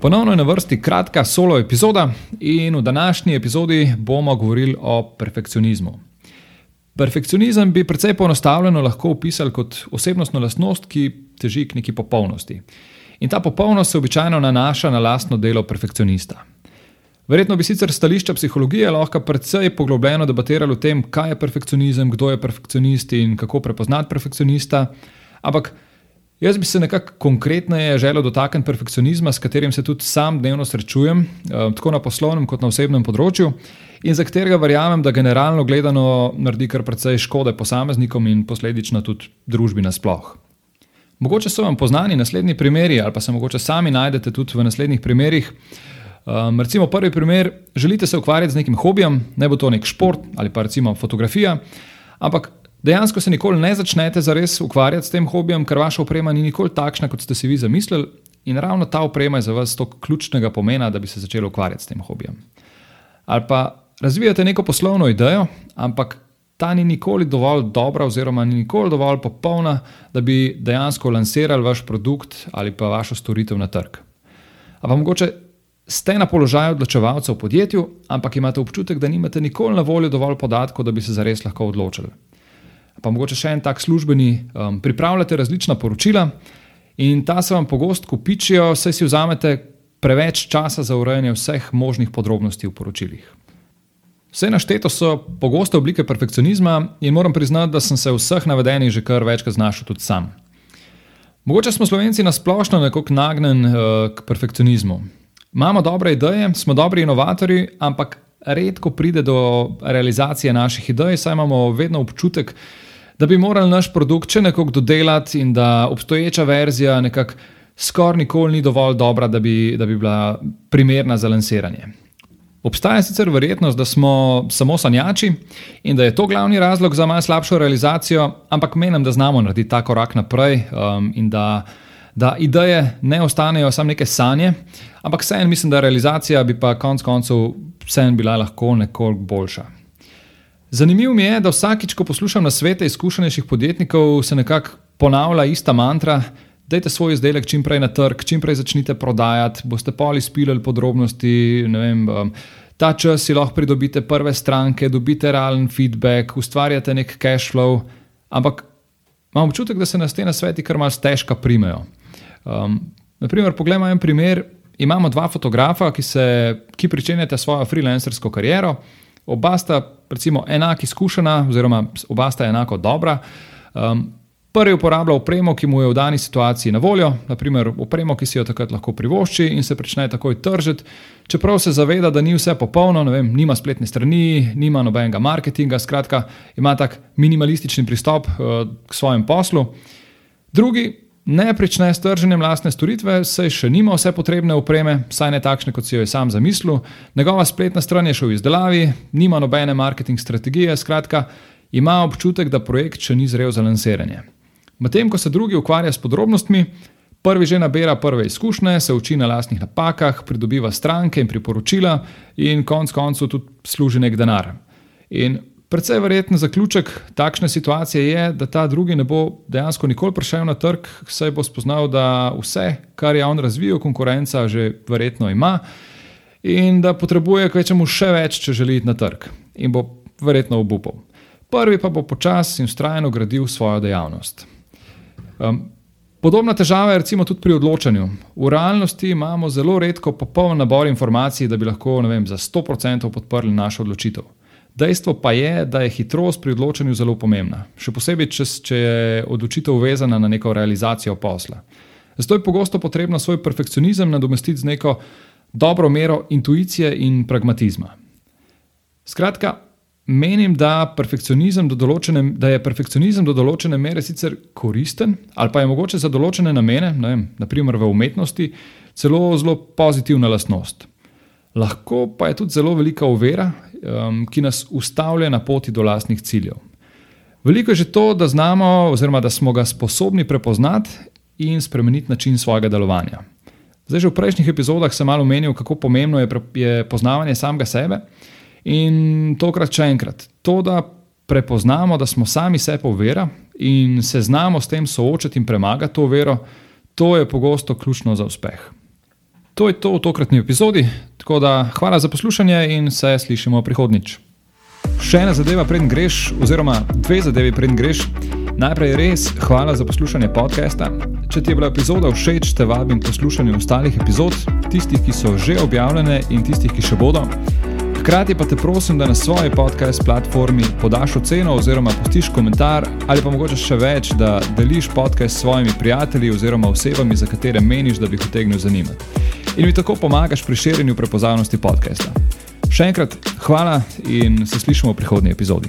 Ponovno je na vrsti kratka solo epizoda, in v današnji epizodi bomo govorili o perfekcionizmu. Perfekcionizem bi precej poenostavljeno lahko opisali kot osebnostno lastnost, ki teži k neki popolnosti. In ta popolnost se običajno nanaša na lastno delo perfekcionista. Verjetno bi sicer stališča psihologije lahko precej poglobljeno debatirali o tem, kaj je perfekcionizem, kdo je perfekcionist in kako prepoznati perfekcionista, ampak Jaz bi se nekako konkretneje želel dotakniti perfekcionizma, s katerim se tudi sam dnevno srečujem, eh, tako na poslovnem kot na osebnem področju, in za katerega verjamem, da generalno gledano naredi kar precej škode posameznikom in posledično tudi družbi nasploh. Mogoče so vam poznani naslednji primeri, ali pa se mogoče sami najdete tudi v naslednjih primerih. Um, recimo, prvi primer, želite se ukvarjati z nekim hobijem, ne bo to nek šport ali pa recimo fotografija, ampak Dejansko se nikoli ne začnete zares ukvarjati s tem hobijem, ker vaša oprema ni nikoli takšna, kot ste si vi zamislili, in ravno ta oprema je za vas tako ključnega pomena, da bi se začeli ukvarjati s tem hobijem. Ali pa razvijate neko poslovno idejo, ampak ta ni nikoli dovolj dobra, oziroma ni nikoli dovolj popolna, da bi dejansko lansirali vaš produkt ali pa vašo storitev na trg. Ali pa mogoče ste na položaju odločevalcev v podjetju, ampak imate občutek, da nimate nikoli na voljo dovolj podatkov, da bi se zares lahko odločili pa mogoče še en tak službeni, um, pripravljate različna poročila in ta se vam pogosto kupičijo, saj si vzamete preveč časa za urejanje vseh možnih podrobnosti v poročilih. Vse našteto so pogoste oblike perfekcionizma in moram priznati, da sem se vseh navedenih že kar večkrat znašel tudi sam. Mogoče smo slovenci nasplošno nekako nagnjeni uh, k perfekcionizmu. Imamo dobre ideje, smo dobri inovatori, ampak redko pride do realizacije naših idej, saj imamo vedno občutek, da bi morali naš produkt še nekako dodelati in da obstoječa verzija nekako skoraj nikoli ni dovolj dobra, da bi, da bi bila primerna za lansiranje. Obstaja sicer verjetnost, da smo samo sanjači in da je to glavni razlog za malo slabšo realizacijo, ampak menim, da znamo narediti ta korak naprej um, in da, da ideje ne ostanejo samo neke sanje, ampak vseeno mislim, da realizacija bi pa konec koncev vseeno bila lahko nekoliko boljša. Zanimivo mi je, da vsakič, ko poslušam na svete izkušenejših podjetnikov, se nekako ponavlja ista mantra: Dajte svoj izdelek čim prej na trg, čim prej začnite prodajati, boste poli spilali podrobnosti. Vem, um, ta čas si lahko pridobite prve stranke, dobite realen feedback, ustvarjate nek cash flow. Ampak imam občutek, da se nas te na sveti kar malce težko primejo. Um, naprimer, poglejmo en primer. Imamo dva fotografa, ki, se, ki pričenjate svojo freelancersko kariero oba sta recimo, enako izkušena, oziroma oba sta enako dobra. Um, prvi uporablja opremo, ki mu je v dani situaciji na voljo, naprimer opremo, ki si jo takrat lahko privošči in se začne takoj tržiti. Čeprav se zaveda, da ni vse popolno, vem, nima spletne strani, nima nobenega marketinga, skratka, ima tak minimalistični pristop uh, k svojemu poslu. Drugi ne prične s trženjem lastne storitve, saj še nima vse potrebne opreme, saj ne takšne, kot si jo je sam zamislil. Njegova spletna stran je še v izdelavi, nima nobene marketing strategije, skratka, ima občutek, da projekt še ni zrel za lansiranje. Medtem ko se drugi ukvarja s podrobnostmi, prvi že nabira prve izkušnje, se uči na lastnih napakah, pridobiva stranke in priporočila in konec koncev tudi služi nek denar. In Predvsej verjeten zaključek takšne situacije je, da ta drugi ne bo dejansko nikoli prišel na trg, saj bo spoznal, da vse, kar je on razvijal, konkurenca že verjetno ima in da potrebuje kvečemu še več, če želi iti na trg in bo verjetno obupal. Prvi pa bo počasi in ustrajno gradil svojo dejavnost. Um, podobna težava je recimo tudi pri odločanju. V realnosti imamo zelo redko popoln nabor informacij, da bi lahko vem, za 100% podprli našo odločitev. Dejstvo pa je, da je hitrost pri odločanju zelo pomembna, še posebej, če, če je odločitev vezana na neko realizacijo posla. Zato je pogosto potrebno svoj perfekcionizem nadomestiti z neko dobro mero intuicije in pragmatizma. Skratka, menim, da, določene, da je perfekcionizem do določene mere sicer koristen, ali pa je mogoče za določene namene, vem, naprimer v umetnosti, celo zelo pozitivna lastnost. lahko pa je tudi zelo velika ovira, um, ki nas ustavlja na poti do lastnih ciljev. Veliko je že to, da znamo, oziroma da smo ga sposobni prepoznati in spremeniti način svojega delovanja. Zdaj, že v prejšnjih epizodah sem malo omenil, kako pomembno je, je poznavanje samega sebe in tokrat še enkrat. To, da prepoznamo, da smo sami sebe uvera in se znamo s tem soočati in premagati to vero, to je pogosto ključno za uspeh. To je to v tokratni epizodi, tako da hvala za poslušanje in se slišimo prihodnič. Še ena zadeva, preden greš, oziroma dve zadevi, preden greš. Najprej res hvala za poslušanje podcasta. Če ti je bila epizoda všeč, te vabim poslušati ostalih epizod, tistih, ki so že objavljene in tistih, ki še bodo. Hkrati pa te prosim, da na svoji podcast platformi podaš oceno oziroma postiš komentar ali pa mogoče še več, da deliš podcast s svojimi prijatelji oziroma osebami, za katere meniš, da bi jih utegnil zanimati. In mi tako pomagaš pri širjenju prepoznavnosti podcasta. Še enkrat hvala in se slišimo v prihodnji epizodi.